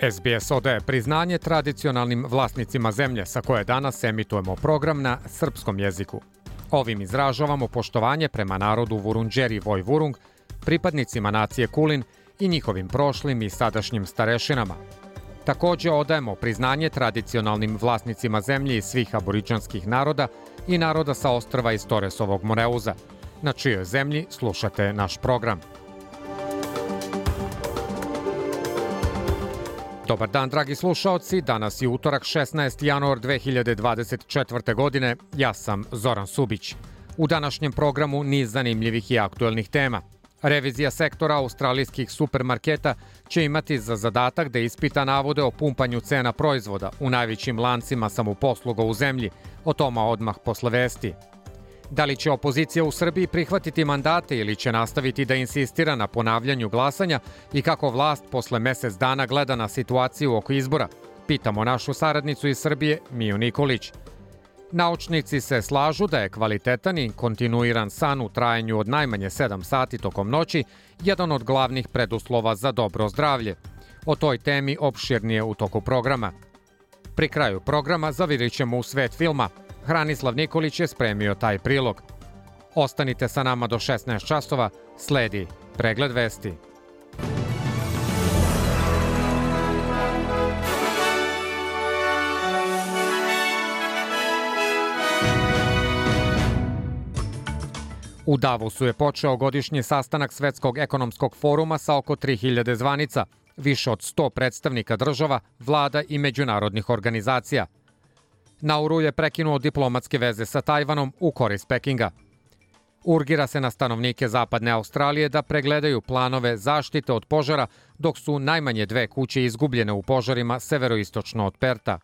SBS odaje priznanje tradicionalnim vlasnicima zemlje sa koje danas emitujemo program na srpskom jeziku. Ovim izražavamo poštovanje prema narodu Vurunđeri Vojvurung, pripadnicima nacije Kulin i njihovim prošlim i sadašnjim starešinama. Takođe odajemo priznanje tradicionalnim vlasnicima zemlje i svih aboriđanskih naroda i naroda sa ostrava iz Toresovog Moreuza, na čijoj zemlji slušate naš program. Dobar dan, dragi slušaoci. Danas je utorak 16. januar 2024. godine. Ja sam Zoran Subić. U današnjem programu niz zanimljivih i aktuelnih tema. Revizija sektora australijskih supermarketa će imati za zadatak da ispita navode o pumpanju cena proizvoda u najvećim lancima samoposluga u zemlji, o toma odmah posle vesti. Da li će opozicija u Srbiji prihvatiti mandate ili će nastaviti da insistira na ponavljanju glasanja i kako vlast posle mesec dana gleda na situaciju oko izbora? Pitamo našu saradnicu iz Srbije, Miju Nikolić. Naučnici se slažu da je kvalitetan i kontinuiran san u trajanju od najmanje 7 sati tokom noći jedan od glavnih preduslova za dobro zdravlje. O toj temi opširnije u toku programa. Pri kraju programa zavirit ćemo u svet filma – Hranislav Nikolić je spremio taj prilog. Ostanite sa nama do 16 časova, sledi pregled vesti. U Davosu je počeo godišnji sastanak Svetskog ekonomskog foruma sa oko 3000 zvanica, više od 100 predstavnika država, vlada i međunarodnih organizacija – Nauru je prekinuo diplomatske veze sa Tajvanom u korist Pekinga. Urgira se na stanovnike zapadne Australije da pregledaju planove zaštite od požara, dok su najmanje dve kuće izgubljene u požarima severoistočno od Perta.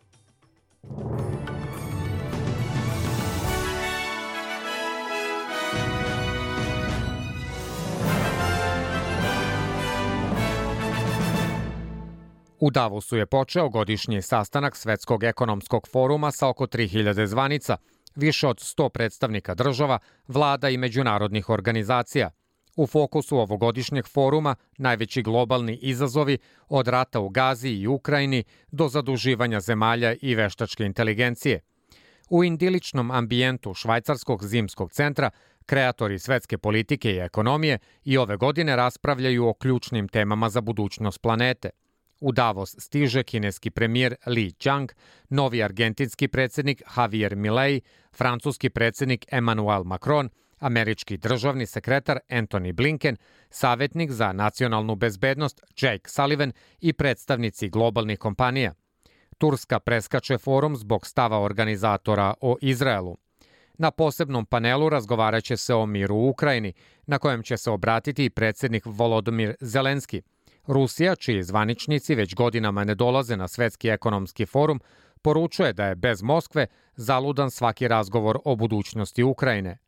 U Davosu je počeo godišnji sastanak Svetskog ekonomskog foruma sa oko 3000 zvanica, više od 100 predstavnika država, vlada i međunarodnih organizacija. U fokusu ovogodišnjeg foruma najveći globalni izazovi od rata u Gazi i Ukrajini do zaduživanja zemalja i veštačke inteligencije. U indiličnom ambijentu Švajcarskog zimskog centra kreatori svetske politike i ekonomije i ove godine raspravljaju o ključnim temama za budućnost planete – U Davos stiže kineski premijer Li Qiang, novi argentinski predsednik Javier Milei, francuski predsednik Emmanuel Macron, američki državni sekretar Anthony Blinken, savetnik za nacionalnu bezbednost Jake Sullivan i predstavnici globalnih kompanija. Turska preskače forum zbog stava organizatora o Izraelu. Na posebnom panelu razgovaraće se o miru u Ukrajini, na kojem će se obratiti i predsednik Volodomir Zelenski – Rusija, čiji zvaničnici već godinama ne dolaze na Svetski ekonomski forum, poručuje da je bez Moskve zaludan svaki razgovor o budućnosti Ukrajine.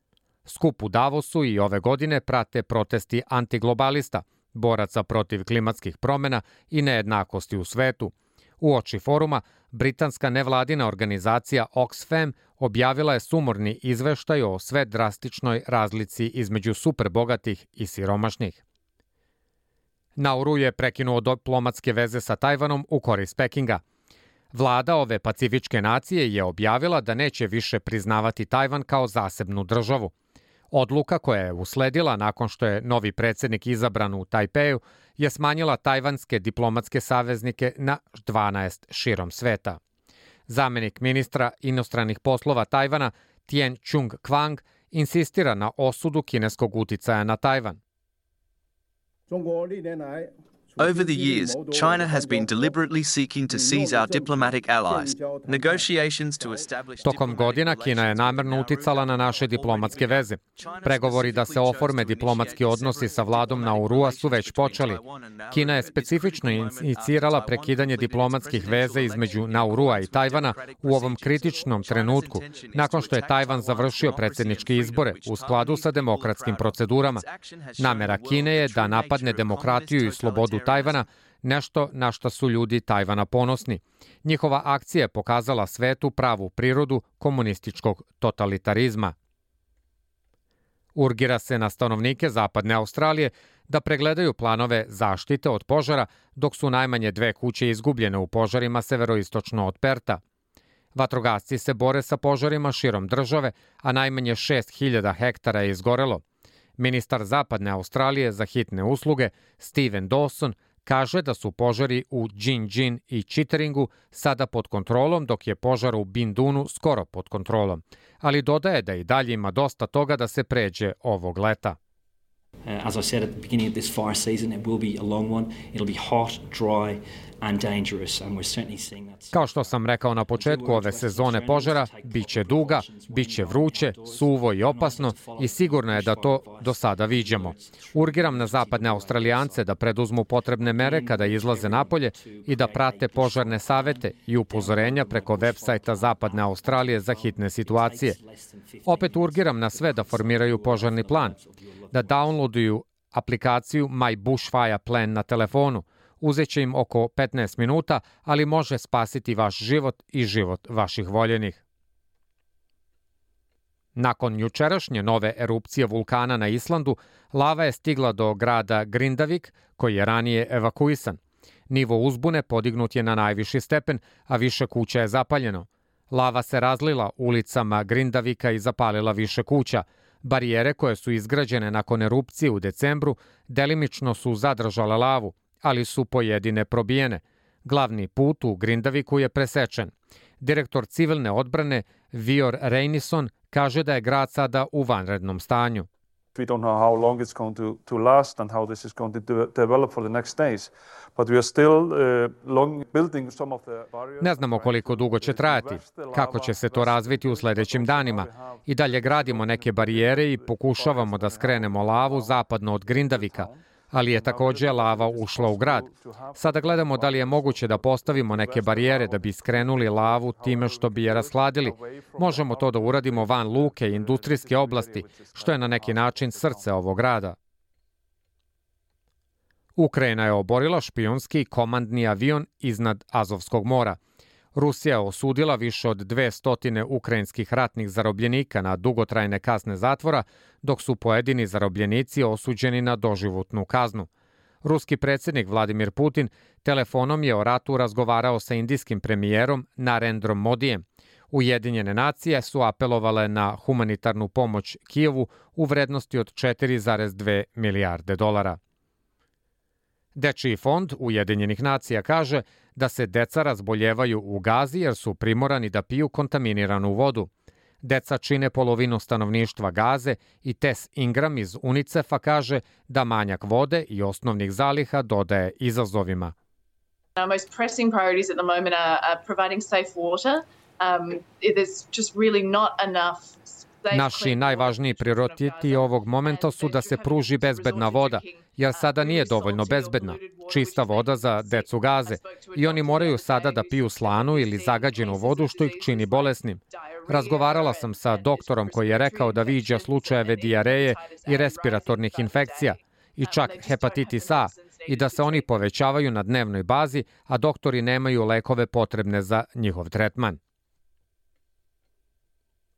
Skup u Davosu i ove godine prate protesti antiglobalista, boraca protiv klimatskih promena i nejednakosti u svetu. U oči foruma, britanska nevladina organizacija Oxfam objavila je sumorni izveštaj o sve drastičnoj razlici između superbogatih i siromašnih. Nauru je prekinuo diplomatske veze sa Tajvanom u korist Pekinga. Vlada ove pacifičke nacije je objavila da neće više priznavati Tajvan kao zasebnu državu. Odluka koja je usledila nakon što je novi predsednik izabran u Tajpeju je smanjila tajvanske diplomatske saveznike na 12 širom sveta. Zamenik ministra inostranih poslova Tajvana Tien Chung Kwang insistira na osudu kineskog uticaja na Tajvan. 中国历年来 Over the years, China has been deliberately seeking to seize our diplomatic allies. Negotiations to establish Tokom godina Kina je namerno uticala na naše diplomatske veze. Pregovori da se oforme diplomatski odnosi sa vladom Naurua su već počeli. Kina je specifično inicirala prekidanje diplomatskih veza između Naurua i Tajvana u ovom kritičnom trenutku, nakon što je Tajvan završio predsedničke izbore u skladu sa demokratskim procedurama. Namera Kine je da napadne demokratiju i slobodu Tajvana, nešto na što su ljudi Tajvana ponosni. Njihova akcija je pokazala svetu pravu prirodu komunističkog totalitarizma. Urgira se na stanovnike Zapadne Australije da pregledaju planove zaštite od požara, dok su najmanje dve kuće izgubljene u požarima severoistočno od Perta. Vatrogasci se bore sa požarima širom države, a najmanje 6000 hektara je izgorelo. Ministar Zapadne Australije za hitne usluge Steven Dawson kaže da su požari u Jinjin i Chitteringu sada pod kontrolom, dok je požar u Bindunu skoro pod kontrolom. Ali dodaje da i dalje ima dosta toga da se pređe ovog leta. Uh, as I said at the beginning of this fire season, it will be a long one. It'll be hot, dry, and dangerous, and we're certainly seeing that. Kao što sam rekao na početku ove sezone požara, biće duga, biće vruće, suvo i opasno i sigurno je da to do sada viđamo. Urgiram na zapadne Australijance da preduzmu potrebne mere kada izlaze napolje i da prate požarne savete i upozorenja preko web sajta Zapadne Australije za hitne situacije. Opet urgiram na sve da formiraju požarni plan, da downloaduju aplikaciju My Bushfire Plan na telefonu. Uzeće im oko 15 minuta, ali može spasiti vaš život i život vaših voljenih. Nakon jučerašnje nove erupcije vulkana na Islandu, lava je stigla do grada Grindavik, koji je ranije evakuisan. Nivo uzbune podignut je na najviši stepen, a više kuća je zapaljeno. Lava se razlila ulicama Grindavika i zapalila više kuća, Barijere koje su izgrađene nakon erupcije u decembru delimično su zadržale lavu, ali su pojedine probijene. Glavni put u Grindaviku je presečen. Direktor civilne odbrane Vior Reinison kaže da je grad sada u vanrednom stanju. We don't know how long it's going to, to last and how this is going to de develop for the next days. But we are still uh, long building some of the barriers. Ne znamo koliko dugo će trajati, kako će se to razviti u sledećim danima. I dalje gradimo neke barijere i pokušavamo da skrenemo lavu zapadno od Grindavika ali je takođe lava ušla u grad. Sada gledamo da li je moguće da postavimo neke barijere da bi skrenuli lavu time što bi je rashladili. Možemo to da uradimo van luke i industrijske oblasti, što je na neki način srce ovog grada. Ukrajina je oborila špionski komandni avion iznad Azovskog mora. Rusija osudila više od 200 ukrajinskih ratnih zarobljenika na dugotrajne kazne zatvora, dok su pojedini zarobljenici osuđeni na doživotnu kaznu. Ruski predsednik Vladimir Putin telefonom je o ratu razgovarao sa indijskim premijerom Narendrom Modijem. Ujedinjene nacije su apelovale na humanitarnu pomoć Kijevu u vrednosti od 4,2 milijarde dolara. Dečiji fond Ujedinjenih nacija kaže da se deca razboljevaju u Gazi jer su primorani da piju kontaminiranu vodu. Deca čine polovinu stanovništva Gaze i Tess Ingram iz UNICEF-a kaže da manjak vode i osnovnih zaliha dodaje izazovima. Our most pressing priorities at the moment are, are providing safe water. Um, there's just really not enough Naši najvažniji prioriteti ovog momenta su da se pruži bezbedna voda, jer sada nije dovoljno bezbedna. Čista voda za decu gaze i oni moraju sada da piju slanu ili zagađenu vodu što ih čini bolesnim. Razgovarala sam sa doktorom koji je rekao da viđa slučajeve dijareje i respiratornih infekcija i čak hepatitis A i da se oni povećavaju na dnevnoj bazi, a doktori nemaju lekove potrebne za njihov tretman.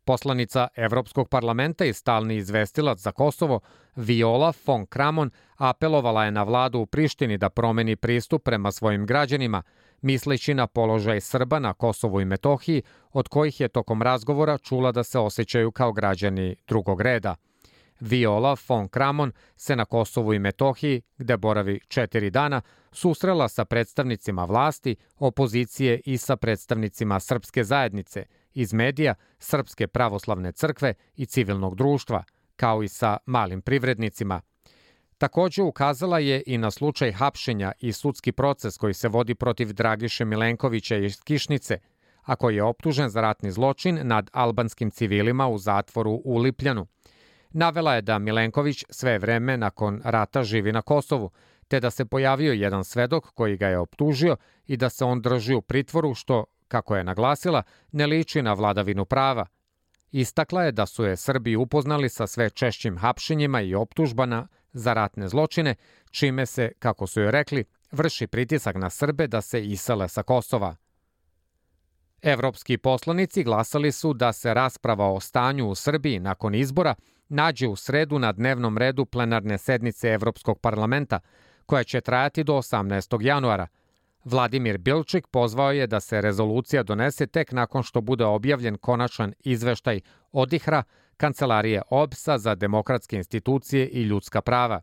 Poslanica Evropskog parlamenta i stalni izvestilac za Kosovo Viola von Kramon apelovala je na vladu u Prištini da promeni pristup prema svojim građanima, misleći na položaj Srba na Kosovu i Metohiji, od kojih je tokom razgovora čula da se osjećaju kao građani drugog reda. Viola von Kramon se na Kosovu i Metohiji, gde boravi četiri dana, susrela sa predstavnicima vlasti, opozicije i sa predstavnicima srpske zajednice – iz medija, Srpske pravoslavne crkve i civilnog društva, kao i sa malim privrednicima. Takođe ukazala je i na slučaj hapšenja i sudski proces koji se vodi protiv Dragiše Milenkovića iz Kišnice, a koji je optužen za ratni zločin nad albanskim civilima u zatvoru u Lipljanu. Navela je da Milenković sve vreme nakon rata živi na Kosovu, te da se pojavio jedan svedok koji ga je optužio i da se on drži u pritvoru, što, kako je naglasila, ne liči na vladavinu prava. Istakla je da su je Srbi upoznali sa sve češćim hapšenjima i optužbana za ratne zločine, čime se, kako su joj rekli, vrši pritisak na Srbe da se isele sa Kosova. Evropski poslanici glasali su da se rasprava o stanju u Srbiji nakon izbora nađe u sredu na dnevnom redu plenarne sednice Evropskog parlamenta, koja će trajati do 18. januara. Vladimir Bilčik pozvao je da se rezolucija donese tek nakon što bude objavljen konačan izveštaj Odihra, Kancelarije OBS-a za demokratske institucije i ljudska prava.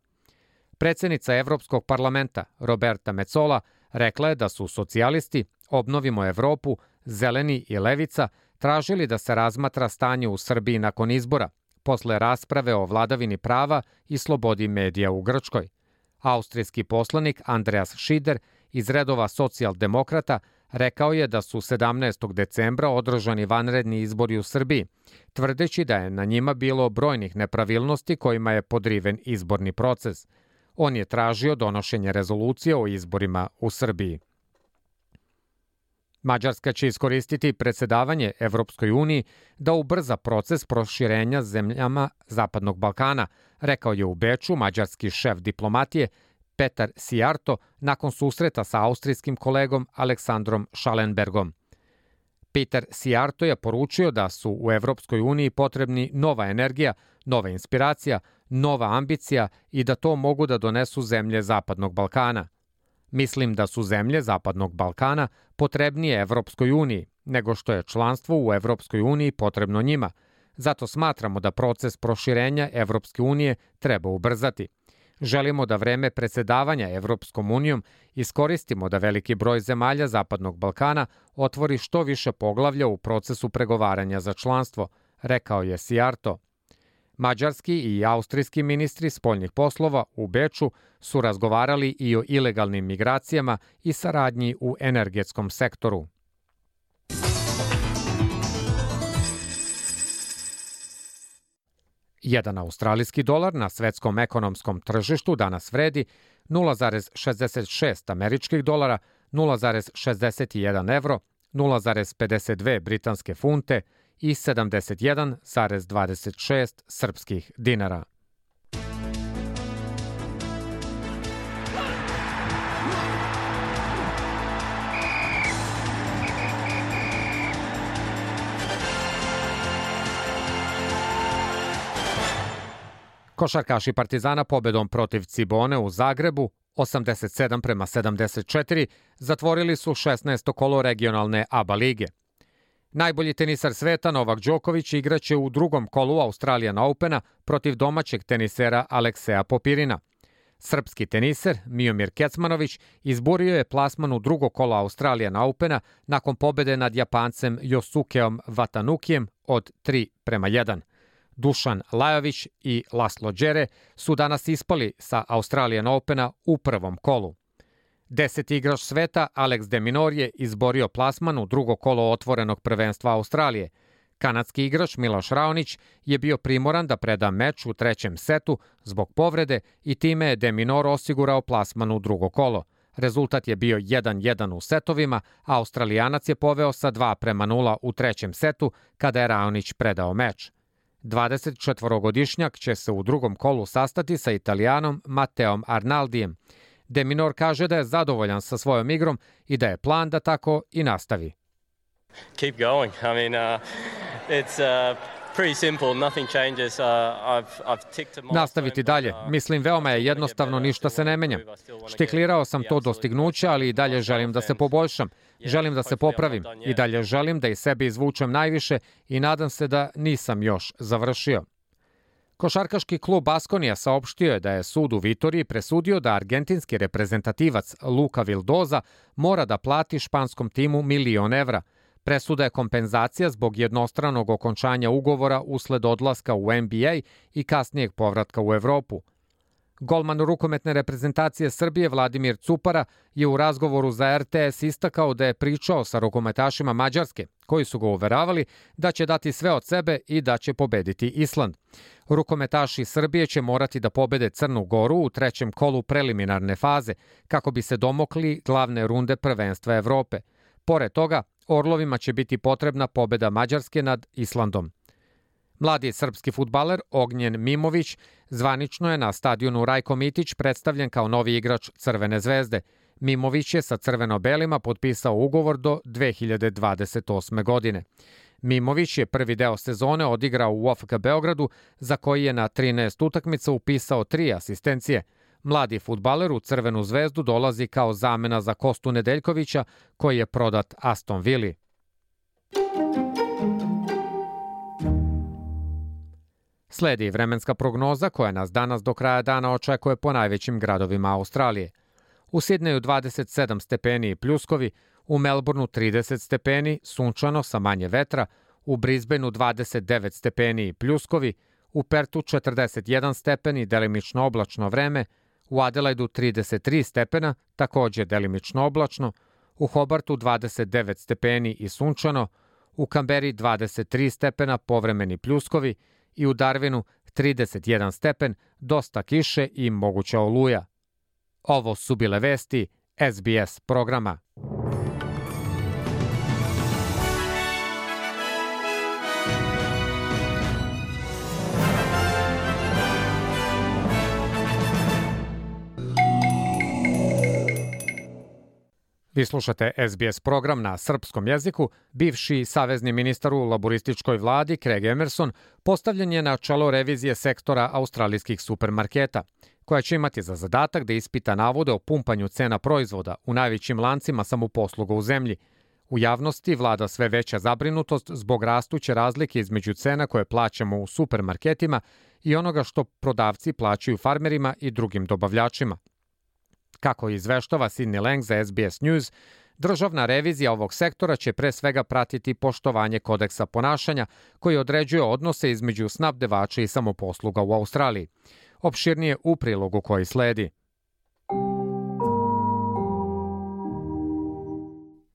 Predsednica Evropskog parlamenta, Roberta Mecola, rekla je da su socijalisti, Obnovimo Evropu, Zeleni i Levica tražili da se razmatra stanje u Srbiji nakon izbora, posle rasprave o vladavini prava i slobodi medija u Grčkoj. Austrijski poslanik Andreas Schieder iz redova socijaldemokrata rekao je da su 17. decembra održani vanredni izbori u Srbiji, tvrdeći da je na njima bilo brojnih nepravilnosti kojima je podriven izborni proces. On je tražio donošenje rezolucije o izborima u Srbiji. Mađarska će iskoristiti predsedavanje Evropskoj uniji da ubrza proces proširenja zemljama Zapadnog Balkana, rekao je u Beču mađarski šef diplomatije Petar Sijarto nakon susreta sa austrijskim kolegom Aleksandrom Schallenbergom. Peter Sijarto je poručio da su u Evropskoj uniji potrebni nova energija, nova inspiracija, nova ambicija i da to mogu da donesu zemlje Zapadnog Balkana. Mislim da su zemlje Zapadnog Balkana potrebnije Evropskoj uniji nego što je članstvo u Evropskoj uniji potrebno njima. Zato smatramo da proces proširenja Evropske unije treba ubrzati. Želimo da vreme predsedavanja Evropskom unijom iskoristimo da veliki broj zemalja Zapadnog Balkana otvori što više poglavlja u procesu pregovaranja za članstvo, rekao je Sijarto. Mađarski i austrijski ministri spoljnih poslova u Beču su razgovarali i o ilegalnim migracijama i saradnji u energetskom sektoru. Jedan australijski dolar na svetskom ekonomskom tržištu danas vredi 0,66 američkih dolara, 0,61 evro, 0,52 britanske funte i 71,26 srpskih dinara. Košarkaši Partizana pobedom protiv Cibone u Zagrebu 87 prema 74 zatvorili su 16. kolo regionalne ABA lige. Najbolji tenisar sveta Novak Đoković igraće u drugom kolu Australijan Opena protiv domaćeg tenisera Alekseja Popirina. Srpski teniser Miomir Kecmanović izborio je plasman u drugo kolo Australijan Opena nakon pobede nad Japancem Josukeom Vatanukijem od 3 prema 1. Dušan Lajović i Laslo Đere su danas ispali sa Australijan Opena u prvom kolu. Deseti igrač sveta Alex de Minor je izborio plasman u drugo kolo otvorenog prvenstva Australije. Kanadski igrač Miloš Raonić je bio primoran da preda meč u trećem setu zbog povrede i time je de Minor osigurao plasman u drugo kolo. Rezultat je bio 1-1 u setovima, a Australijanac je poveo sa 2 prema 0 u trećem setu kada je Raonić predao meč. 24-godišnjak će se u drugom kolu sastati sa Italijanom Mateom Arnaldijem. De Minor kaže da je zadovoljan sa svojom igrom i da je plan da tako i nastavi. Keep going. I mean, uh, it's uh, Uh, Nastaviti dalje. uh, Mislim, veoma je jednostavno, ništa se ne menja. Štiklirao sam to dostignuće, ali i dalje želim da se poboljšam. Želim da se popravim i dalje želim da iz sebe izvučem najviše i nadam se da nisam još završio. Košarkaški klub Baskonija saopštio je da je sud u Vitoriji presudio da argentinski reprezentativac Luka Vildoza mora da plati španskom timu milion evra. Presuda je kompenzacija zbog jednostranog okončanja ugovora usled odlaska u NBA i kasnijeg povratka u Evropu. Golman rukometne reprezentacije Srbije Vladimir Cupara je u razgovoru za RTS istakao da je pričao sa rukometašima Mađarske, koji su ga uveravali da će dati sve od sebe i da će pobediti Island. Rukometaši Srbije će morati da pobede Crnu Goru u trećem kolu preliminarne faze, kako bi se domokli glavne runde prvenstva Evrope. Pored toga, Orlovima će biti potrebna pobeda Mađarske nad Islandom. Mladi srpski futbaler Ognjen Mimović zvanično je na stadionu Rajko Mitić predstavljen kao novi igrač Crvene zvezde. Mimović je sa crveno-belima potpisao ugovor do 2028. godine. Mimović je prvi deo sezone odigrao u OFK Beogradu, za koji je na 13 utakmica upisao tri asistencije. Mladi futbaler u Crvenu zvezdu dolazi kao zamena za Kostu Nedeljkovića, koji je prodat Aston Villa. Sledi vremenska prognoza koja nas danas do kraja dana očekuje po najvećim gradovima Australije. U Sidneju 27 stepeni i pljuskovi, u Melbourneu 30 stepeni, sunčano sa manje vetra, u Brisbaneu 29 stepeni i pljuskovi, u Pertu 41 stepeni, delimično oblačno vreme, u Adelaidu 33 stepena, takođe delimično oblačno, u Hobartu 29 stepeni i sunčano, u Kamberi 23 stepena, povremeni pljuskovi i u Darwinu 31 stepen, dosta kiše i moguća oluja. Ovo su bile vesti SBS programa. Vi slušate SBS program na srpskom jeziku. Bivši savezni ministar u laborističkoj vladi Craig Emerson postavljen je na čelo revizije sektora australijskih supermarketa, koja će imati za zadatak da ispita navode o pumpanju cena proizvoda u najvećim lancima samoposluga u zemlji. U javnosti vlada sve veća zabrinutost zbog rastuće razlike između cena koje plaćamo u supermarketima i onoga što prodavci plaćaju farmerima i drugim dobavljačima. Kako izveštava Sidney Lang za SBS News, Državna revizija ovog sektora će pre svega pratiti poštovanje kodeksa ponašanja koji određuje odnose između snabdevača i samoposluga u Australiji. Opširnije u prilogu koji sledi.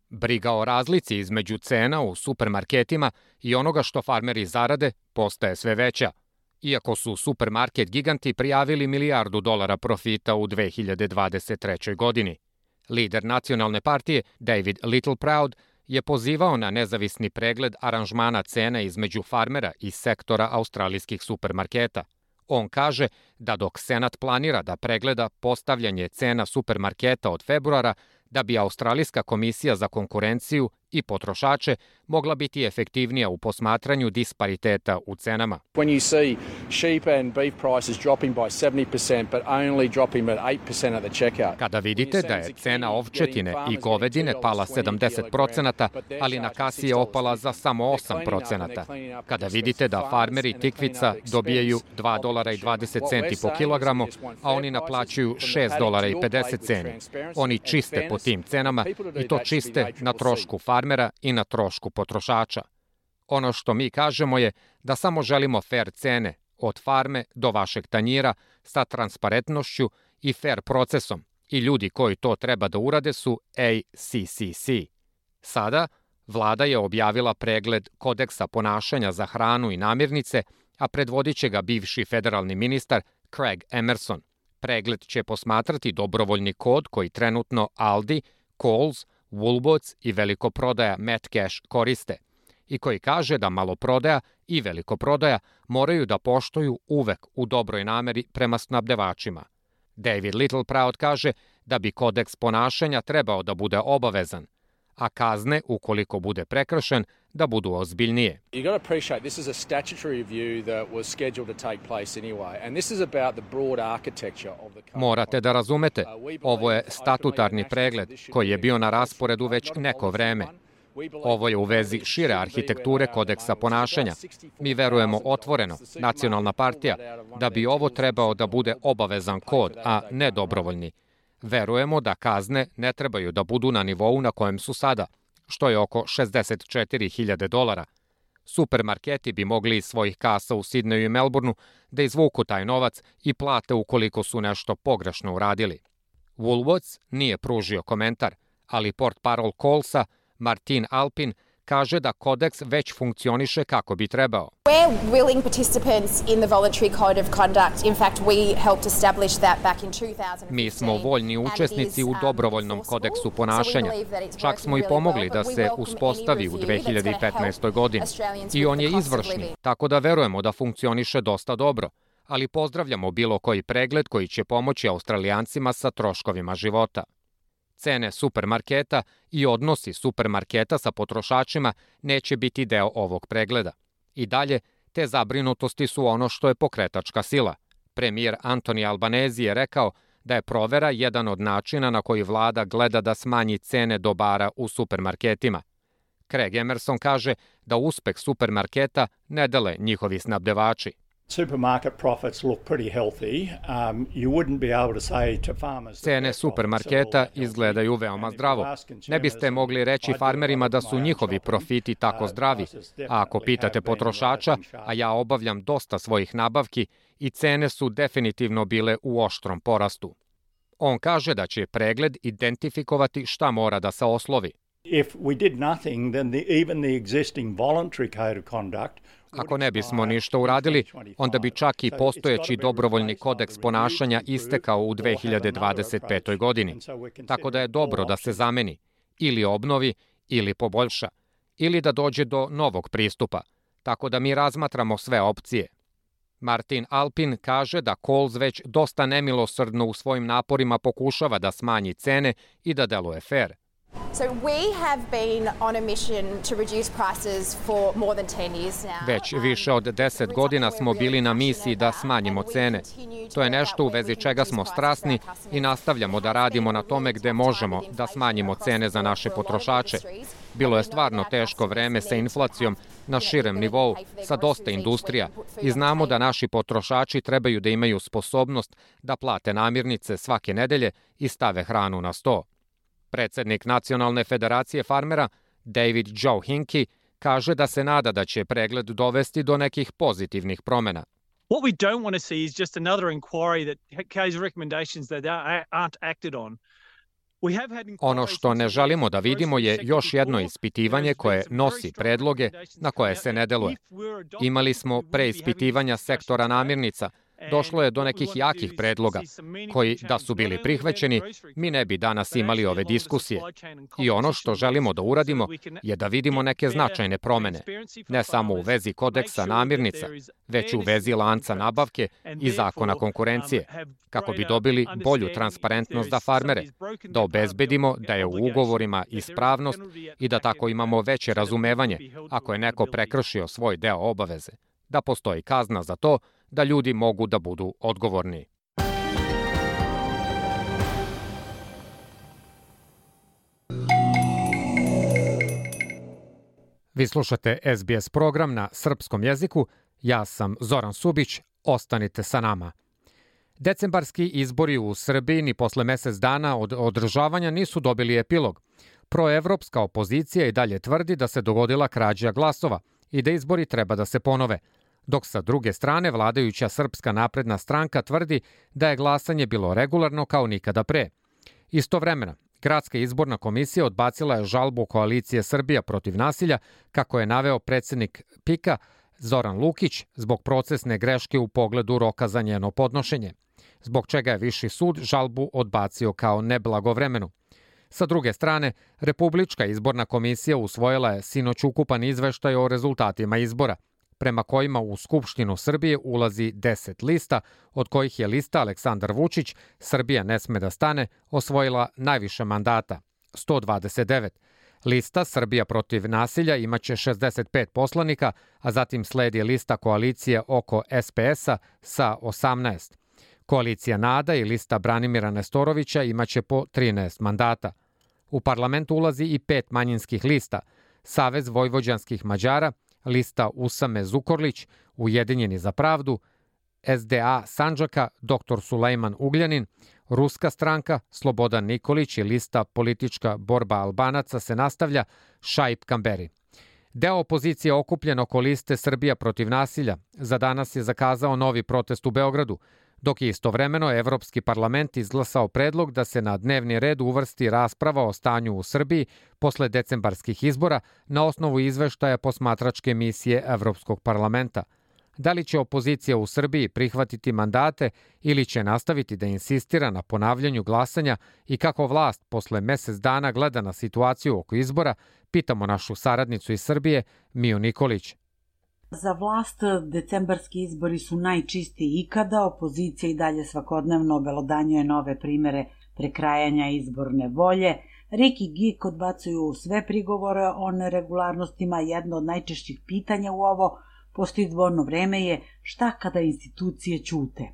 Briga o razlici između cena u supermarketima i onoga što farmeri zarade postaje sve veća – iako su supermarket giganti prijavili milijardu dolara profita u 2023. godini. Lider nacionalne partije David Littleproud je pozivao na nezavisni pregled aranžmana cena između farmera i sektora australijskih supermarketa. On kaže da dok Senat planira da pregleda postavljanje cena supermarketa od februara, da bi Australijska komisija za konkurenciju i potrošače mogla biti efektivnija u posmatranju dispariteta u cenama. When you see sheep and beef prices dropping by 70% but only dropping at 8% at the checkout. Kada vidite da je cena ovčetine i govedine pala 70%, ali na kasi je opala za samo 8%. Kada vidite da farmeri tikvica dobijaju 2 dolara i 20 centi po kilogramu, a oni naplaćuju 6 dolara i 50 ceni. Oni čiste po tim cenama i to čiste na trošku farmera i na trošku potrošača. Ono što mi kažemo je da samo želimo fair cene, od farme do vašeg tanjira, sa transparentnošću i fair procesom i ljudi koji to treba da urade su ACCC. Sada, vlada je objavila pregled kodeksa ponašanja za hranu i namirnice, a predvodit će ga bivši federalni ministar Craig Emerson. Pregled će posmatrati dobrovoljni kod koji trenutno Aldi, Coles, Woolworths i velikoprodaja Metcash koriste i koji kaže da maloprodaja i velikoprodaja moraju da poštuju uvek u dobroj nameri prema snabdevačima. David Littleproud kaže da bi kodeks ponašanja trebao da bude obavezan, a kazne, ukoliko bude prekršen, da budu ozbiljnije. You got to appreciate this is a statutory review that was scheduled to take place anyway and this is about the broad architecture of the Morate da razumete, uh, ovo je statutarni pregled koji je bio na rasporedu već neko vreme. Ovo je u vezi šire arhitekture kodeksa ponašanja. Mi verujemo otvoreno, nacionalna partija, da bi ovo trebao da bude obavezan kod, a ne dobrovoljni. Verujemo da kazne ne trebaju da budu na nivou na kojem su sada – što je oko 64.000 dolara. Supermarketi bi mogli iz svojih kasa u Sidneju i Melbourneu da izvuku taj novac i plate ukoliko su nešto pogrešno uradili. Woolworths nije pružio komentar, ali port parol Colesa, Martin Alpin, kaže da kodeks već funkcioniše kako bi trebao. We're willing participants in the voluntary code of conduct. In fact, we helped establish that back in 2015. Mi smo voljni učesnici u dobrovoljnom kodeksu ponašanja. Čak smo i pomogli da se uspostavi u 2015. godini. I on je izvršni, tako da verujemo da funkcioniše dosta dobro ali pozdravljamo bilo koji pregled koji će pomoći Australijancima sa troškovima života. Cene supermarketa i odnosi supermarketa sa potrošačima neće biti deo ovog pregleda. I dalje, te zabrinutosti su ono što je pokretačka sila. Premijer Antoni Albanezi je rekao da je provera jedan od načina na koji vlada gleda da smanji cene dobara u supermarketima. Craig Emerson kaže da uspeh supermarketa ne dele njihovi snabdevači supermarket profits look pretty healthy. Um, you wouldn't be able to say to farmers Cene supermarketa izgledaju veoma zdravo. Ne biste mogli reći farmerima da su njihovi profiti tako uh, zdravi, a ako pitate potrošača, a ja obavljam dosta svojih nabavki i cene su definitivno bile u oštrom porastu. On kaže da će pregled identifikovati šta mora da se oslovi. If we did nothing, then the, even the existing voluntary code of conduct Ako ne bismo ništa uradili, onda bi čak i postojeći dobrovoljni kodeks ponašanja istekao u 2025. godini. Tako da je dobro da se zameni, ili obnovi, ili poboljša, ili da dođe do novog pristupa. Tako da mi razmatramo sve opcije. Martin Alpin kaže da Coles već dosta nemilosrdno u svojim naporima pokušava da smanji cene i da deluje fair. Već više od 10 godina smo bili na misiji da smanjimo cene. To je nešto u vezi čega smo strasni i nastavljamo da radimo na tome gde možemo da smanjimo cene za naše potrošače. Bilo je stvarno teško vreme sa inflacijom na širem nivou, sa dosta industrija. i znamo da naši potrošači trebaju da imaju sposobnost da plate namirnice svake nedelje i stave hranu na sto. Predsednik Nacionalne federacije farmera, David Joe Hinkey, kaže da se nada da će pregled dovesti do nekih pozitivnih promena. What we don't want to see is just another inquiry that carries recommendations that aren't acted on. Ono što ne želimo da vidimo je još jedno ispitivanje koje nosi predloge na koje se ne deluje. Imali smo preispitivanja sektora namirnica, došlo je do nekih jakih predloga, koji, da su bili prihvećeni, mi ne bi danas imali ove diskusije. I ono što želimo da uradimo je da vidimo neke značajne promene, ne samo u vezi kodeksa namirnica, već u vezi lanca nabavke i zakona konkurencije, kako bi dobili bolju transparentnost za farmere, da obezbedimo da je u ugovorima ispravnost i da tako imamo veće razumevanje ako je neko prekršio svoj deo obaveze, da postoji kazna za to da ljudi mogu da budu odgovorni. Vi slušate SBS program na srpskom jeziku. Ja sam Zoran Subić. Ostanite sa nama. Decembarski izbori u Srbiji ni posle mesec dana od održavanja nisu dobili epilog. Proevropska opozicija i dalje tvrdi da se dogodila krađa glasova i da izbori treba da se ponove – dok sa druge strane vladajuća Srpska napredna stranka tvrdi da je glasanje bilo regularno kao nikada pre. Istovremeno, Gradska izborna komisija odbacila je žalbu koalicije Srbija protiv nasilja, kako je naveo predsednik PIKA Zoran Lukić zbog procesne greške u pogledu roka za njeno podnošenje, zbog čega je Viši sud žalbu odbacio kao neblagovremenu. Sa druge strane, Republička izborna komisija usvojila je sinoć ukupan izveštaj o rezultatima izbora – prema kojima u Skupštinu Srbije ulazi 10 lista, od kojih je lista Aleksandar Vučić, Srbija ne sme da stane, osvojila najviše mandata, 129. Lista Srbija protiv nasilja imaće 65 poslanika, a zatim sledi lista koalicije oko SPS-a sa 18. Koalicija Nada i lista Branimira Nestorovića imaće po 13 mandata. U parlament ulazi i pet manjinskih lista, Savez vojvođanskih Mađara, lista Usame Zukorlić, Ujedinjeni za pravdu, SDA Sanđaka, dr. Sulejman Ugljanin, Ruska stranka, Slobodan Nikolić i lista Politička borba Albanaca se nastavlja, Šaip Kamberi. Deo opozicije okupljen oko liste Srbija protiv nasilja za danas je zakazao novi protest u Beogradu, dok je istovremeno Evropski parlament izglasao predlog da se na dnevni red uvrsti rasprava o stanju u Srbiji posle decembarskih izbora na osnovu izveštaja posmatračke misije Evropskog parlamenta – Da li će opozicija u Srbiji prihvatiti mandate ili će nastaviti da insistira na ponavljanju glasanja i kako vlast posle mesec dana gleda na situaciju oko izbora, pitamo našu saradnicu iz Srbije, Miju Nikolić. Za vlast decembarski izbori su najčistiji ikada, opozicija i dalje svakodnevno obelodanjuje nove primere prekrajanja izborne volje, Riki Gik odbacuju sve prigovore o neregularnostima, jedno od najčešćih pitanja u ovo – dvorno vreme je šta kada institucije ćute.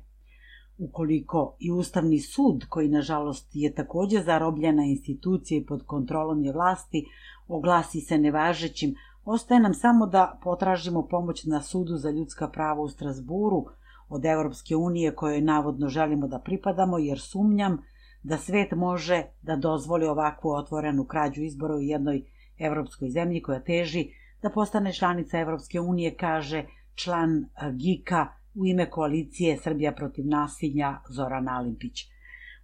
Ukoliko i Ustavni sud, koji nažalost je takođe zarobljena institucija i pod kontrolom je vlasti, oglasi se nevažećim, ostaje nam samo da potražimo pomoć na sudu za ljudska prava u Strasburu od Evropske unije kojoj navodno želimo da pripadamo, jer sumnjam da svet može da dozvoli ovakvu otvorenu krađu izbora u jednoj evropskoj zemlji koja teži da postane članica Evropske unije, kaže član GIKA u ime koalicije Srbija protiv nasilja Zoran Alimpić.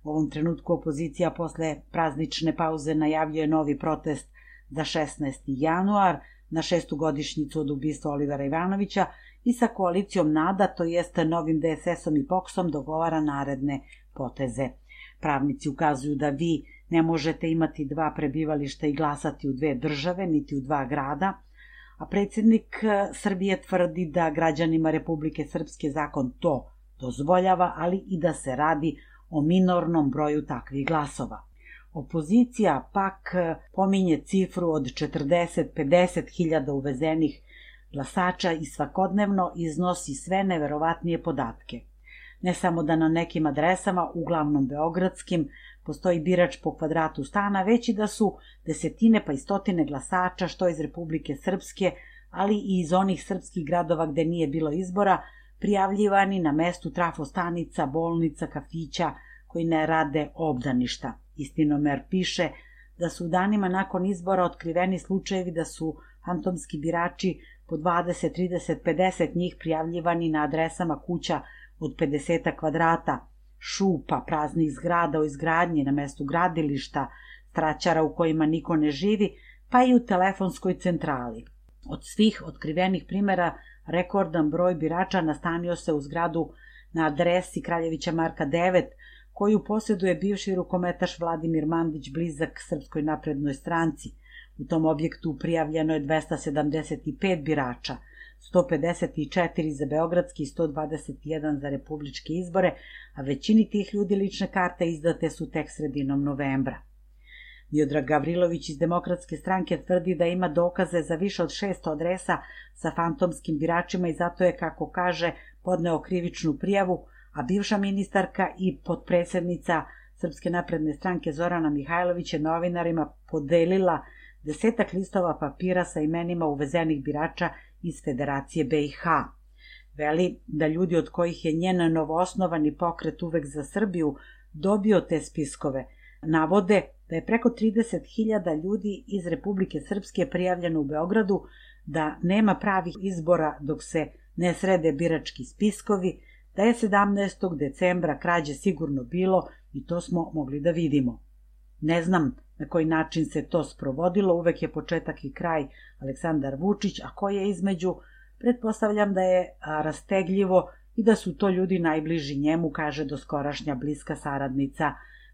U ovom trenutku opozicija posle praznične pauze najavljuje novi protest za 16. januar na šestu godišnjicu od ubistva Olivera Ivanovića i sa koalicijom NADA, to jeste novim DSS-om i POKS-om, dogovara naredne poteze. Pravnici ukazuju da vi ne možete imati dva prebivališta i glasati u dve države, niti u dva grada, a predsednik e, Srbije tvrdi da građanima Republike Srpske zakon to dozvoljava, ali i da se radi o minornom broju takvih glasova. Opozicija pak e, pominje cifru od 40-50 hiljada uvezenih glasača i svakodnevno iznosi sve neverovatnije podatke. Ne samo da na nekim adresama, uglavnom beogradskim, postoji birač po kvadratu stana, već i da su desetine pa i stotine glasača što iz Republike Srpske, ali i iz onih srpskih gradova gde nije bilo izbora, prijavljivani na mestu trafostanica, bolnica, kafića koji ne rade obdaništa. Istinomer piše da su danima nakon izbora otkriveni slučajevi da su fantomski birači po 20, 30, 50 njih prijavljivani na adresama kuća od 50 kvadrata, šupa, praznih zgrada o izgradnji na mestu gradilišta, straćara u kojima niko ne živi, pa i u telefonskoj centrali. Od svih otkrivenih primera, rekordan broj birača nastanio se u zgradu na adresi Kraljevića Marka 9, koju posjeduje bivši rukometaš Vladimir Mandić blizak Srpskoj naprednoj stranci. U tom objektu prijavljeno je 275 birača – 154 za beogradski i 121 za republičke izbore, a većini tih ljudi lične karte izdate su tek sredinom novembra. Miodrag Gavrilović iz Demokratske stranke tvrdi da ima dokaze za više od 600 adresa sa fantomskim biračima i zato je, kako kaže, podneo krivičnu prijavu, a bivša ministarka i podpredsednica Srpske napredne stranke Zorana Mihajlović je novinarima podelila desetak listova papira sa imenima uvezenih birača iz Federacije BiH. Veli da ljudi od kojih je njen novoosnovani pokret uvek za Srbiju dobio te spiskove, navode da je preko 30.000 ljudi iz Republike Srpske prijavljeno u Beogradu, da nema pravih izbora dok se ne srede birački spiskovi, da je 17. decembra krađe sigurno bilo i to smo mogli da vidimo. Ne znam na koji način se to sprovodilo, uvek je početak i kraj Aleksandar Vučić, a koji je između, pretpostavljam da je rastegljivo i da su to ljudi najbliži njemu, kaže doskorašnja bliska saradnica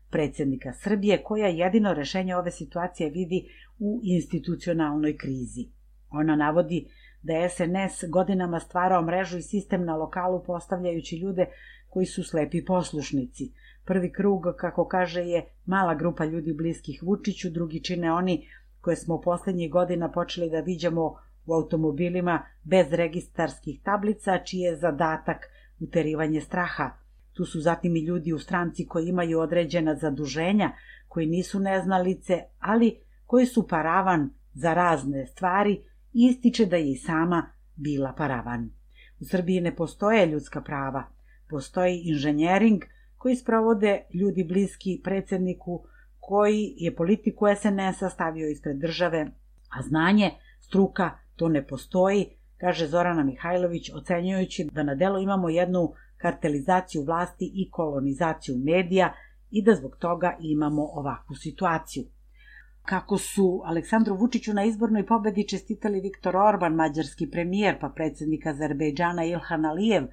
predsednika Srbije, koja jedino rešenje ove situacije vidi u institucionalnoj krizi. Ona navodi da je SNS godinama stvarao mrežu i sistem na lokalu postavljajući ljude koji su slepi poslušnici – Prvi krug, kako kaže, je mala grupa ljudi bliskih Vučiću, drugi čine oni koje smo poslednjih godina počeli da viđamo u automobilima bez registarskih tablica, čiji je zadatak uterivanje straha. Tu su zatim i ljudi u stranci koji imaju određena zaduženja, koji nisu neznalice, ali koji su paravan za razne stvari ističe da je i sama bila paravan. U Srbiji ne postoje ljudska prava, postoji inženjering – koji sprovode ljudi bliski predsedniku koji je politiku SNS-a stavio ispred države, a znanje, struka, To ne postoji, kaže Zorana Mihajlović, ocenjujući da na delu imamo jednu kartelizaciju vlasti i kolonizaciju medija i da zbog toga imamo ovakvu situaciju. Kako su Aleksandru Vučiću na izbornoj pobedi čestitali Viktor Orban, mađarski premijer, pa predsednik Azerbejdžana Ilhan Alijev,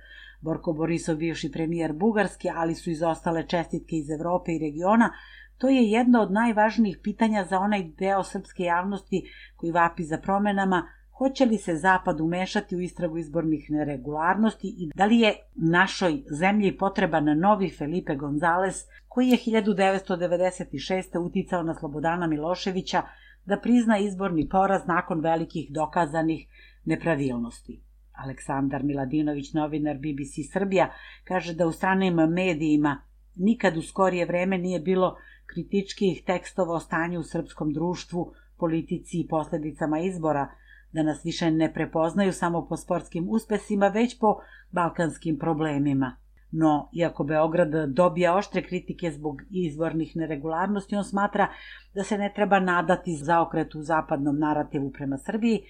Borko Borisov, bivši premijer Bugarske, ali su izostale čestitke iz Evrope i regiona, to je jedno od najvažnijih pitanja za onaj deo srpske javnosti koji vapi za promenama, hoće li se Zapad umešati u istragu izbornih neregularnosti i da li je našoj zemlji potreban novi Felipe Gonzales, koji je 1996. uticao na Slobodana Miloševića da prizna izborni poraz nakon velikih dokazanih nepravilnosti. Aleksandar Miladinović, novinar BBC Srbija, kaže da u stranim medijima nikad u skorije vreme nije bilo kritičkih tekstova o stanju u srpskom društvu, politici i posledicama izbora, da nas više ne prepoznaju samo po sportskim uspesima, već po balkanskim problemima. No, iako Beograd dobija oštre kritike zbog izvornih neregularnosti, on smatra da se ne treba nadati zaokretu zapadnom narativu prema Srbiji,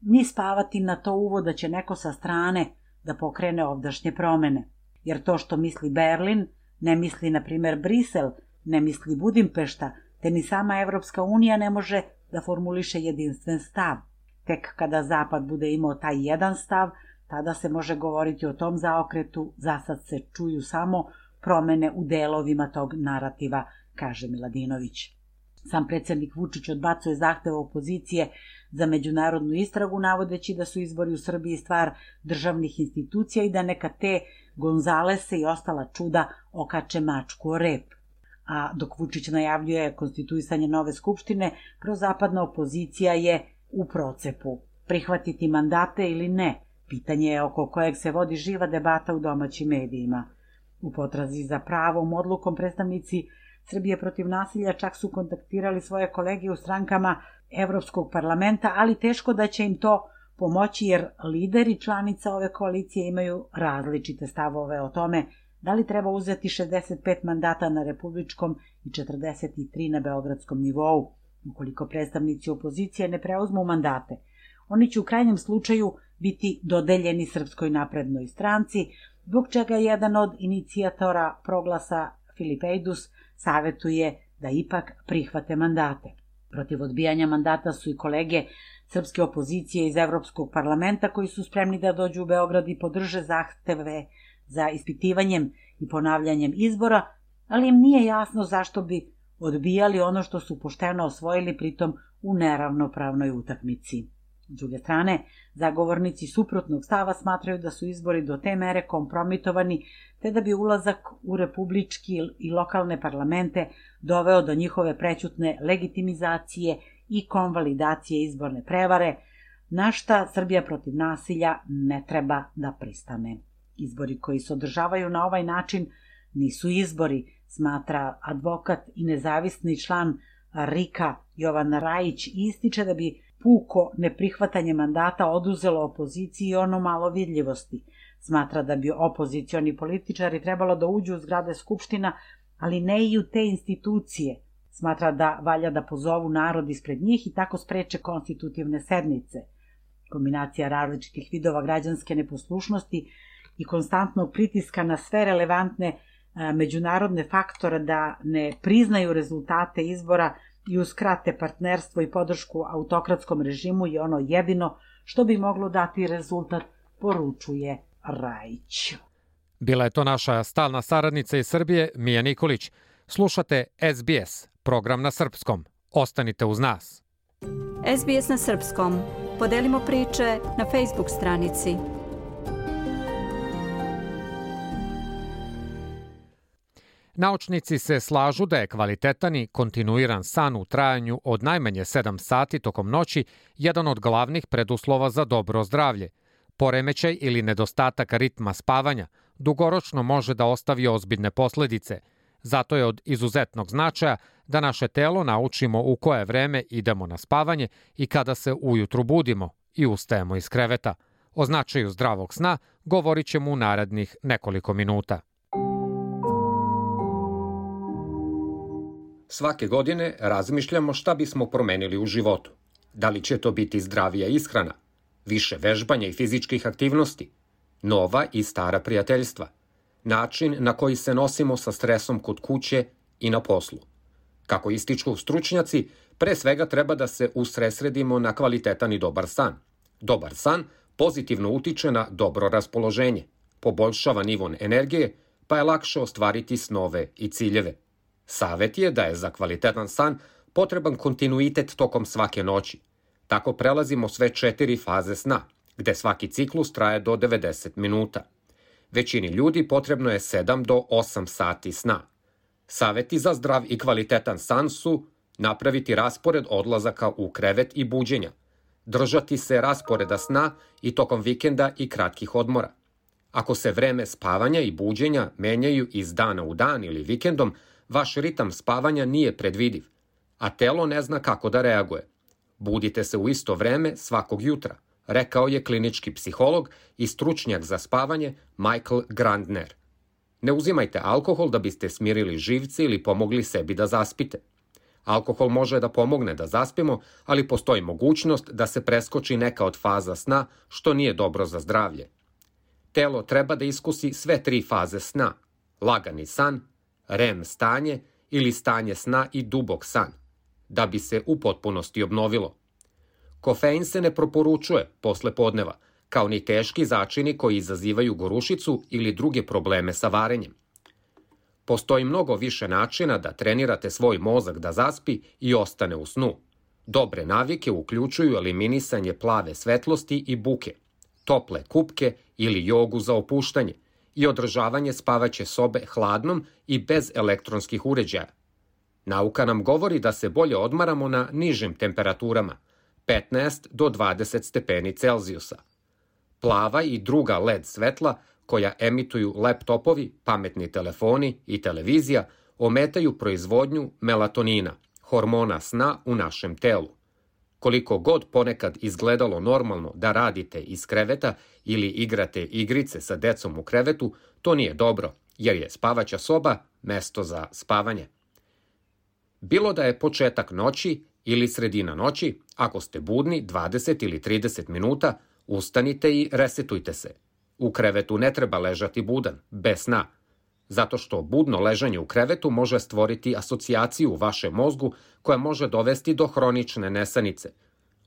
ni spavati na to uvo da će neko sa strane da pokrene ovdašnje promene. Jer to što misli Berlin, ne misli, na primer, Brisel, ne misli Budimpešta, te ni sama Evropska unija ne može da formuliše jedinstven stav. Tek kada Zapad bude imao taj jedan stav, tada se može govoriti o tom zaokretu, za sad se čuju samo promene u delovima tog narativa, kaže Miladinović. Sam predsednik Vučić odbacuje zahteva opozicije za međunarodnu istragu, navodeći da su izbori u Srbiji stvar državnih institucija i da neka te Gonzalese i ostala čuda okače mačku o rep. A dok Vučić najavljuje konstituisanje nove skupštine, prozapadna opozicija je u procepu. Prihvatiti mandate ili ne, pitanje je oko kojeg se vodi živa debata u domaćim medijima. U potrazi za pravom odlukom predstavnici Srbije protiv nasilja čak su kontaktirali svoje kolege u strankama Evropskog parlamenta, ali teško da će im to pomoći jer lideri članica ove koalicije imaju različite stavove o tome da li treba uzeti 65 mandata na republičkom i 43 na beogradskom nivou, ukoliko predstavnici opozicije ne preuzmu mandate. Oni će u krajnjem slučaju biti dodeljeni Srpskoj naprednoj stranci, zbog čega jedan od inicijatora proglasa Filip Ejdus savetuje da ipak prihvate mandate. Protiv odbijanja mandata su i kolege srpske opozicije iz Evropskog parlamenta koji su spremni da dođu u Beograd i podrže zahteve za ispitivanjem i ponavljanjem izbora, ali im nije jasno zašto bi odbijali ono što su pošteno osvojili pritom u neravnopravnoj utakmici. S druge strane, zagovornici suprotnog stava smatraju da su izbori do te mere kompromitovani, te da bi ulazak u republički i lokalne parlamente doveo do njihove prećutne legitimizacije i konvalidacije izborne prevare, na šta Srbija protiv nasilja ne treba da pristane. Izbori koji se održavaju na ovaj način nisu izbori, smatra advokat i nezavisni član Rika Jovan Rajić ističe da bi puko neprihvatanje mandata oduzelo opoziciji ono malo vidljivosti. Smatra da bi opozicioni političari trebalo da uđu u zgrade Skupština, ali ne i u te institucije. Smatra da valja da pozovu narod ispred njih i tako spreče konstitutivne sednice. Kombinacija različitih vidova građanske neposlušnosti i konstantnog pritiska na sve relevantne e, međunarodne faktore da ne priznaju rezultate izbora i uskrate partnerstvo i podršku autokratskom režimu je ono jedino što bi moglo dati rezultat, poručuje Rajić. Bila je to naša stalna saradnica iz Srbije, Mija Nikolić. Slušate SBS, program na srpskom. Ostanite uz nas. SBS na srpskom. Podelimo priče na Facebook stranici Naučnici se slažu da je kvalitetan i kontinuiran san u trajanju od najmanje 7 sati tokom noći jedan od glavnih preduslova za dobro zdravlje. Poremećaj ili nedostatak ritma spavanja dugoročno može da ostavi ozbiljne posledice. Zato je od izuzetnog značaja da naše telo naučimo u koje vreme idemo na spavanje i kada se ujutru budimo i ustajemo iz kreveta. O značaju zdravog sna govorit ćemo u narednih nekoliko minuta. Svake godine razmišljamo šta bismo promenili u životu. Da li će to biti zdravija ishrana, više vežbanja i fizičkih aktivnosti, nova i stara prijateljstva, način na koji se nosimo sa stresom kod kuće i na poslu. Kako ističu stručnjaci, pre svega treba da se usresredimo na kvalitetan i dobar san. Dobar san pozitivno utiče na dobro raspoloženje, poboljšava nivon energije, pa je lakše ostvariti snove i ciljeve. Savet je da je za kvalitetan san potreban kontinuitet tokom svake noći. Tako prelazimo sve četiri faze sna, gde svaki ciklus traje do 90 minuta. Većini ljudi potrebno je 7 do 8 sati sna. Saveti za zdrav i kvalitetan san su napraviti raspored odlazaka u krevet i buđenja, držati se rasporeda sna i tokom vikenda i kratkih odmora. Ako se vreme spavanja i buđenja menjaju iz dana u dan ili vikendom, vaš ritam spavanja nije predvidiv, a telo ne zna kako da reaguje. Budite se u isto vreme svakog jutra, rekao je klinički psiholog i stručnjak za spavanje Michael Grandner. Ne uzimajte alkohol da biste smirili živce ili pomogli sebi da zaspite. Alkohol može da pomogne da zaspimo, ali postoji mogućnost da se preskoči neka od faza sna, što nije dobro za zdravlje. Telo treba da iskusi sve tri faze sna, lagani san, REM stanje ili stanje sna i dubok san, da bi se u potpunosti obnovilo. Kofein se ne proporučuje posle podneva, kao ni teški začini koji izazivaju gorušicu ili druge probleme sa varenjem. Postoji mnogo više načina da trenirate svoj mozak da zaspi i ostane u snu. Dobre navike uključuju eliminisanje plave svetlosti i buke, tople kupke ili jogu za opuštanje i održavanje spavaće sobe hladnom i bez elektronskih uređaja. Nauka nam govori da se bolje odmaramo na nižim temperaturama, 15 do 20 stepeni Celzijusa. Plava i druga LED svetla koja emituju laptopovi, pametni telefoni i televizija ometaju proizvodnju melatonina, hormona sna u našem telu. Koliko god ponekad izgledalo normalno da radite iz kreveta ili igrate igrice sa decom u krevetu, to nije dobro, jer je spavaća soba mesto za spavanje. Bilo da je početak noći ili sredina noći, ako ste budni 20 ili 30 minuta, ustanite i resetujte se. U krevetu ne treba ležati budan, bez sna, zato što budno ležanje u krevetu može stvoriti asocijaciju u vašem mozgu koja može dovesti do hronične nesanice.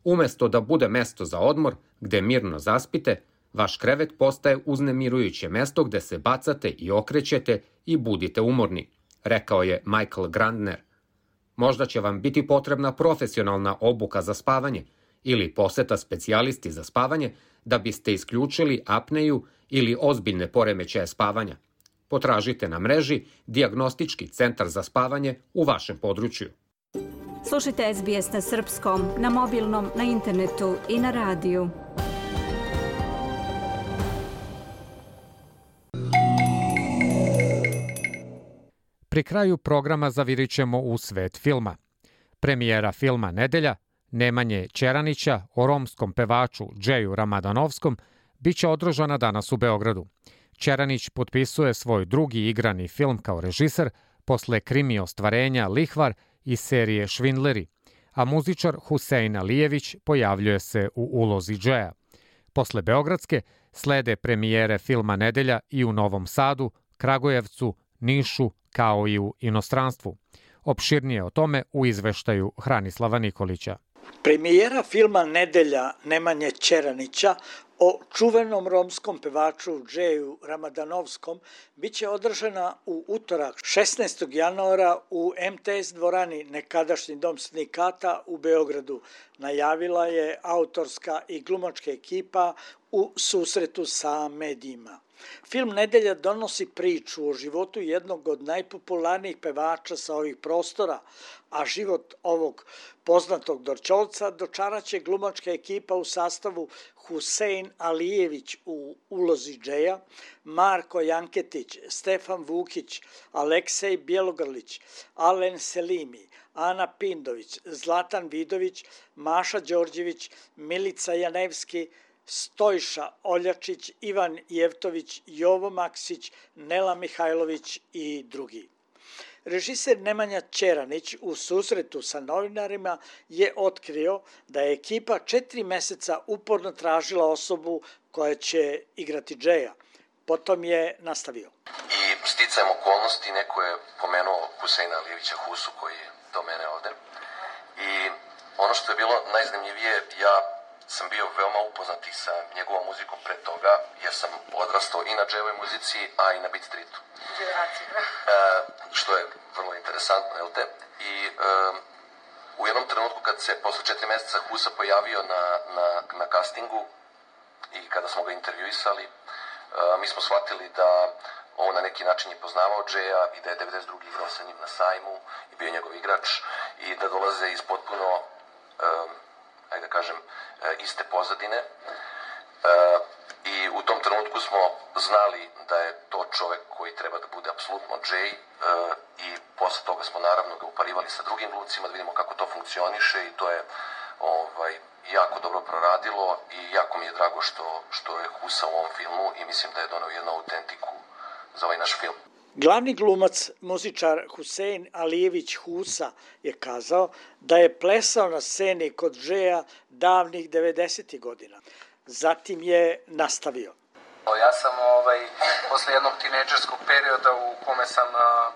Umesto da bude mesto za odmor, gde mirno zaspite, vaš krevet postaje uznemirujuće mesto gde se bacate i okrećete i budite umorni, rekao je Michael Grandner. Možda će vam biti potrebna profesionalna obuka za spavanje ili poseta specijalisti za spavanje da biste isključili apneju ili ozbiljne poremećaje spavanja. Potražite na mreži Diagnostički centar za spavanje u vašem području. Slušajte SBS na srpskom, na mobilnom, na internetu i na radiju. Pri kraju programa zavirit ćemo u svet filma. Premijera filma Nedelja, Nemanje Čeranića o romskom pevaču Džeju Ramadanovskom, biće održana danas u Beogradu. Čeranić potpisuje svoj drugi igrani film kao režiser posle krimi ostvarenja Lihvar i serije Švindleri, a muzičar Husein Alijević pojavljuje se u ulozi Džeja. Posle Beogradske slede premijere filma Nedelja i u Novom Sadu, Kragujevcu, Nišu, kao i u inostranstvu. Opširnije o tome u izveštaju Hranislava Nikolića. Premijera filma Nedelja Nemanje Čeranića o čuvenom romskom pevaču Džeju Ramadanovskom biće održana u utorak 16. januara u MTS dvorani nekadašnji dom sindikata u Beogradu. Najavila je autorska i glumačka ekipa u susretu sa medijima. Film Nedelja donosi priču o životu jednog od najpopularnijih pevača sa ovih prostora, a život ovog poznatog Dorčovca dočaraće glumačka ekipa u sastavu Husein Alijević u ulozi Džeja, Marko Janketić, Stefan Vukić, Aleksej Bjelogrlić, Alen Selimi, Ana Pindović, Zlatan Vidović, Maša Đorđević, Milica Janevski, Stojša Oljačić, Ivan Jevtović, Jovo Maksić, Nela Mihajlović i drugi. Režiser Nemanja Ćeranić u susretu sa novinarima je otkrio da je ekipa četiri meseca uporno tražila osobu koja će igrati Džeja. Potom je nastavio. I sticajem okolnosti neko je pomenuo Huseina Alijevića Husu koji je do mene ovde. I ono što je bilo najzanimljivije, ja sam bio veoma upoznat i sa njegovom muzikom pre toga, jer sam odrastao i na dževoj muzici, a i na beat streetu. e, što je vrlo interesantno, jel te? I e, u jednom trenutku kad se posle četiri meseca Husa pojavio na, na, na castingu i kada smo ga intervjuisali, e, mi smo shvatili da on na neki način je poznavao Džeja i da je 92. igrao sa njim na sajmu i bio njegov igrač i da dolaze iz potpuno um, ajde da kažem, e, iste pozadine. E, I u tom trenutku smo znali da je to čovek koji treba da bude apsolutno Jay e, i posle toga smo naravno ga uparivali sa drugim glucima da vidimo kako to funkcioniše i to je ovaj, jako dobro proradilo i jako mi je drago što, što je Husa u ovom filmu i mislim da je donao jednu autentiku za ovaj naš film. Glavni glumac, muzičar Husein Alijević Husa je kazao da je plesao na sceni kod Žeja davnih 90. godina. Zatim je nastavio. Ja sam ovaj, posle jednog tinejdžerskog perioda u kome sam a,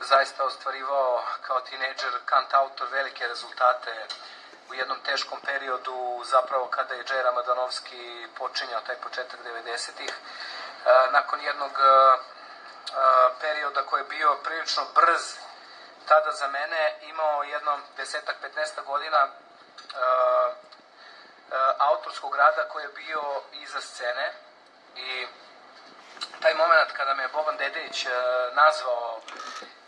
zaista ostvarivao kao tinejdžer kant autor velike rezultate u jednom teškom periodu, zapravo kada je Džej Ramadanovski počinjao taj početak 90-ih. Nakon jednog perioda koji je bio prilično brz, tada za mene imao jedno desetak, 15 godina autorskog rada koji je bio iza scene i taj moment kada me Boban Dedejić uh, nazvao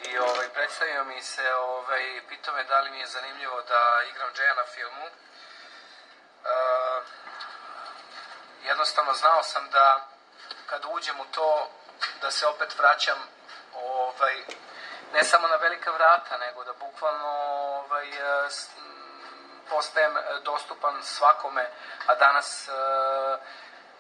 i ovaj, predstavio mi se, ovaj, pitao me da li mi je zanimljivo da igram Džeja na filmu. Uh, jednostavno znao sam da kada uđem u to da se opet vraćam ovaj, ne samo na velika vrata, nego da bukvalno ovaj, e, postajem dostupan svakome, a danas uh,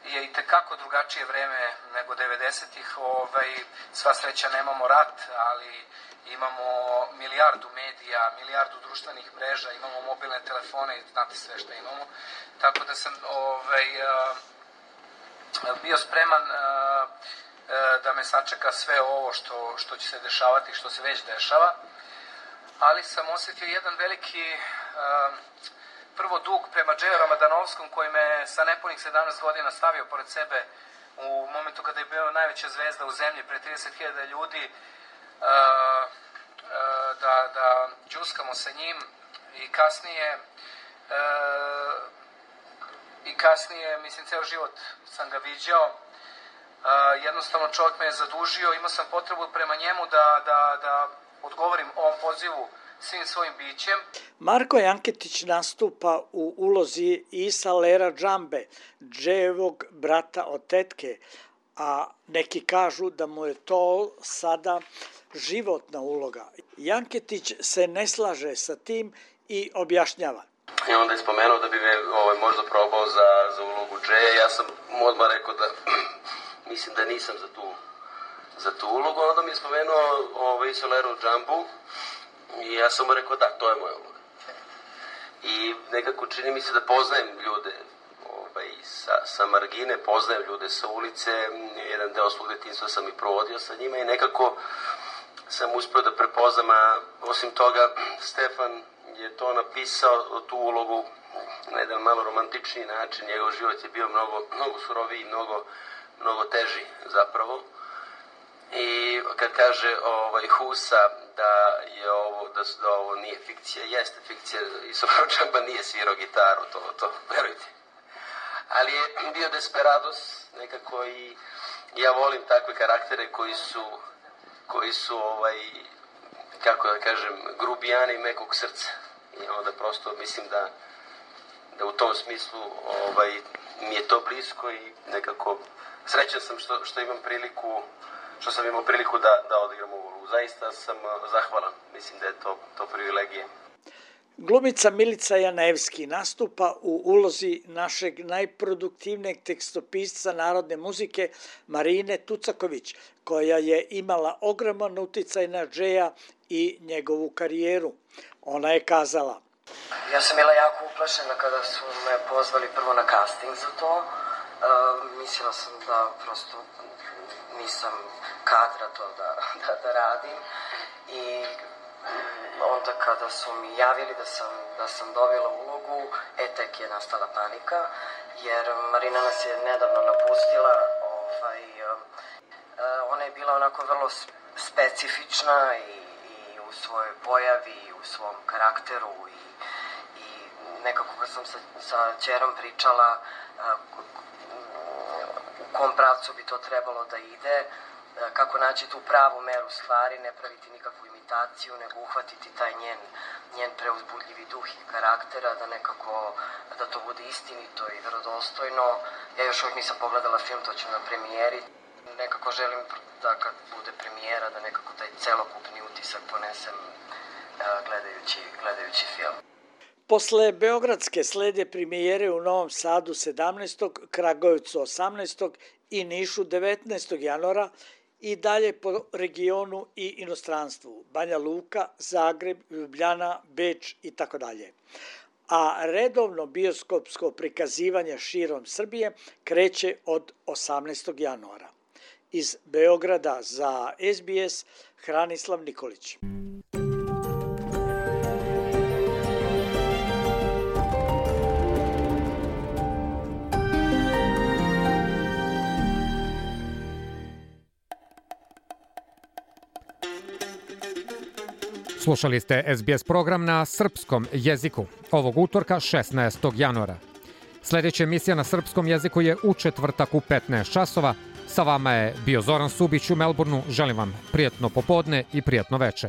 je i tekako drugačije vreme nego 90-ih. Ovaj, sva sreća nemamo rat, ali imamo milijardu medija, milijardu društvenih mreža, imamo mobilne telefone i znate sve što imamo. Tako da sam ovaj, bio spreman uh, da me sačeka sve ovo što, što će se dešavati, što se već dešava, ali sam osetio jedan veliki um, prvo dug prema Džeju Ramadanovskom koji me sa nepunih 17 godina stavio pored sebe u momentu kada je bio najveća zvezda u zemlji pre 30.000 ljudi uh, da, da džuskamo sa njim i kasnije i kasnije, mislim, ceo život sam ga viđao jednostavno čovjek me je zadužio, imao sam potrebu prema njemu da, da, da odgovorim ovom pozivu svim svojim bićem. Marko Janketić nastupa u ulozi Isa Lera Džambe, Džejevog brata od tetke, a neki kažu da mu je to sada životna uloga. Janketić se ne slaže sa tim i objašnjava. I onda je spomenuo da bi me ovaj, možda probao za, za ulogu Džeja. Ja sam mu odmah rekao da mislim da nisam za tu, za tu ulogu. Onda mi je spomenuo ovaj, Soleru Džambu i ja sam mu rekao da, to je moja uloga. I nekako čini mi se da poznajem ljude ovaj, sa, sa margine, poznajem ljude sa ulice, jedan deo svog detinstva sam i provodio sa njima i nekako sam uspeo da prepoznam, a osim toga Stefan je to napisao, tu ulogu na jedan malo romantičniji način, njegov život je bio mnogo, mnogo suroviji, mnogo mnogo teži zapravo. I kad kaže ovaj Husa da je ovo da, da ovo nije fikcija, jeste fikcija i Sofročamba nije svirao gitaru, to to verujte. Ali je bio Desperados nekako i ja volim takve karaktere koji su koji su ovaj kako da kažem grubijani mekog srca. I onda prosto mislim da da u tom smislu ovaj mi je to blisko i nekako srećan sam što, što imam priliku što sam imao priliku da, da odigram ovu ulogu. Zaista sam zahvalan. Mislim da je to, to privilegije. Glumica Milica Janevski nastupa u ulozi našeg najproduktivnijeg tekstopisca narodne muzike Marine Tucaković, koja je imala ogroman uticaj na Džeja i njegovu karijeru. Ona je kazala Ja sam bila jako uplašena kada su me pozvali prvo na casting za to. Uh, mislila sam da prosto nisam kadra to da, da, da radim i onda kada su mi javili da sam, da sam dobila ulogu, e tek je nastala panika, jer Marina nas je nedavno napustila, ovaj, uh, ona je bila onako vrlo specifična i svojoj pojavi, u svom karakteru i, i nekako kad sam sa, sa čerom pričala uh, u kom pravcu bi to trebalo da ide, kako naći tu pravu meru stvari, ne praviti nikakvu imitaciju, nego uhvatiti taj njen, njen preuzbudljivi duh i karaktera, da nekako, da to bude istinito i verodostojno. Ja još uvijek nisam pogledala film, to ću na premijeri. Nekako želim da kad bude premijera, da nekako taj celokupni utisak ponesem gledajući, gledajući film. Posle Beogradske slede premijere u Novom Sadu 17. Kragujevcu 18. i Nišu 19. januara i dalje po regionu i inostranstvu, Banja Luka, Zagreb, Ljubljana, Beč i tako dalje. A redovno bioskopsko prikazivanje širom Srbije kreće od 18. januara. Iz Beograda za SBS Hranislav Nikolić. Slušali ste SBS program na srpskom jeziku ovog utorka 16. januara. Sledeća emisija na srpskom jeziku je u četvrtak u 15 časova. Sa vama je bio Zoran Subić u Melbourneu. Želim vam prijetno popodne i prijetno veče.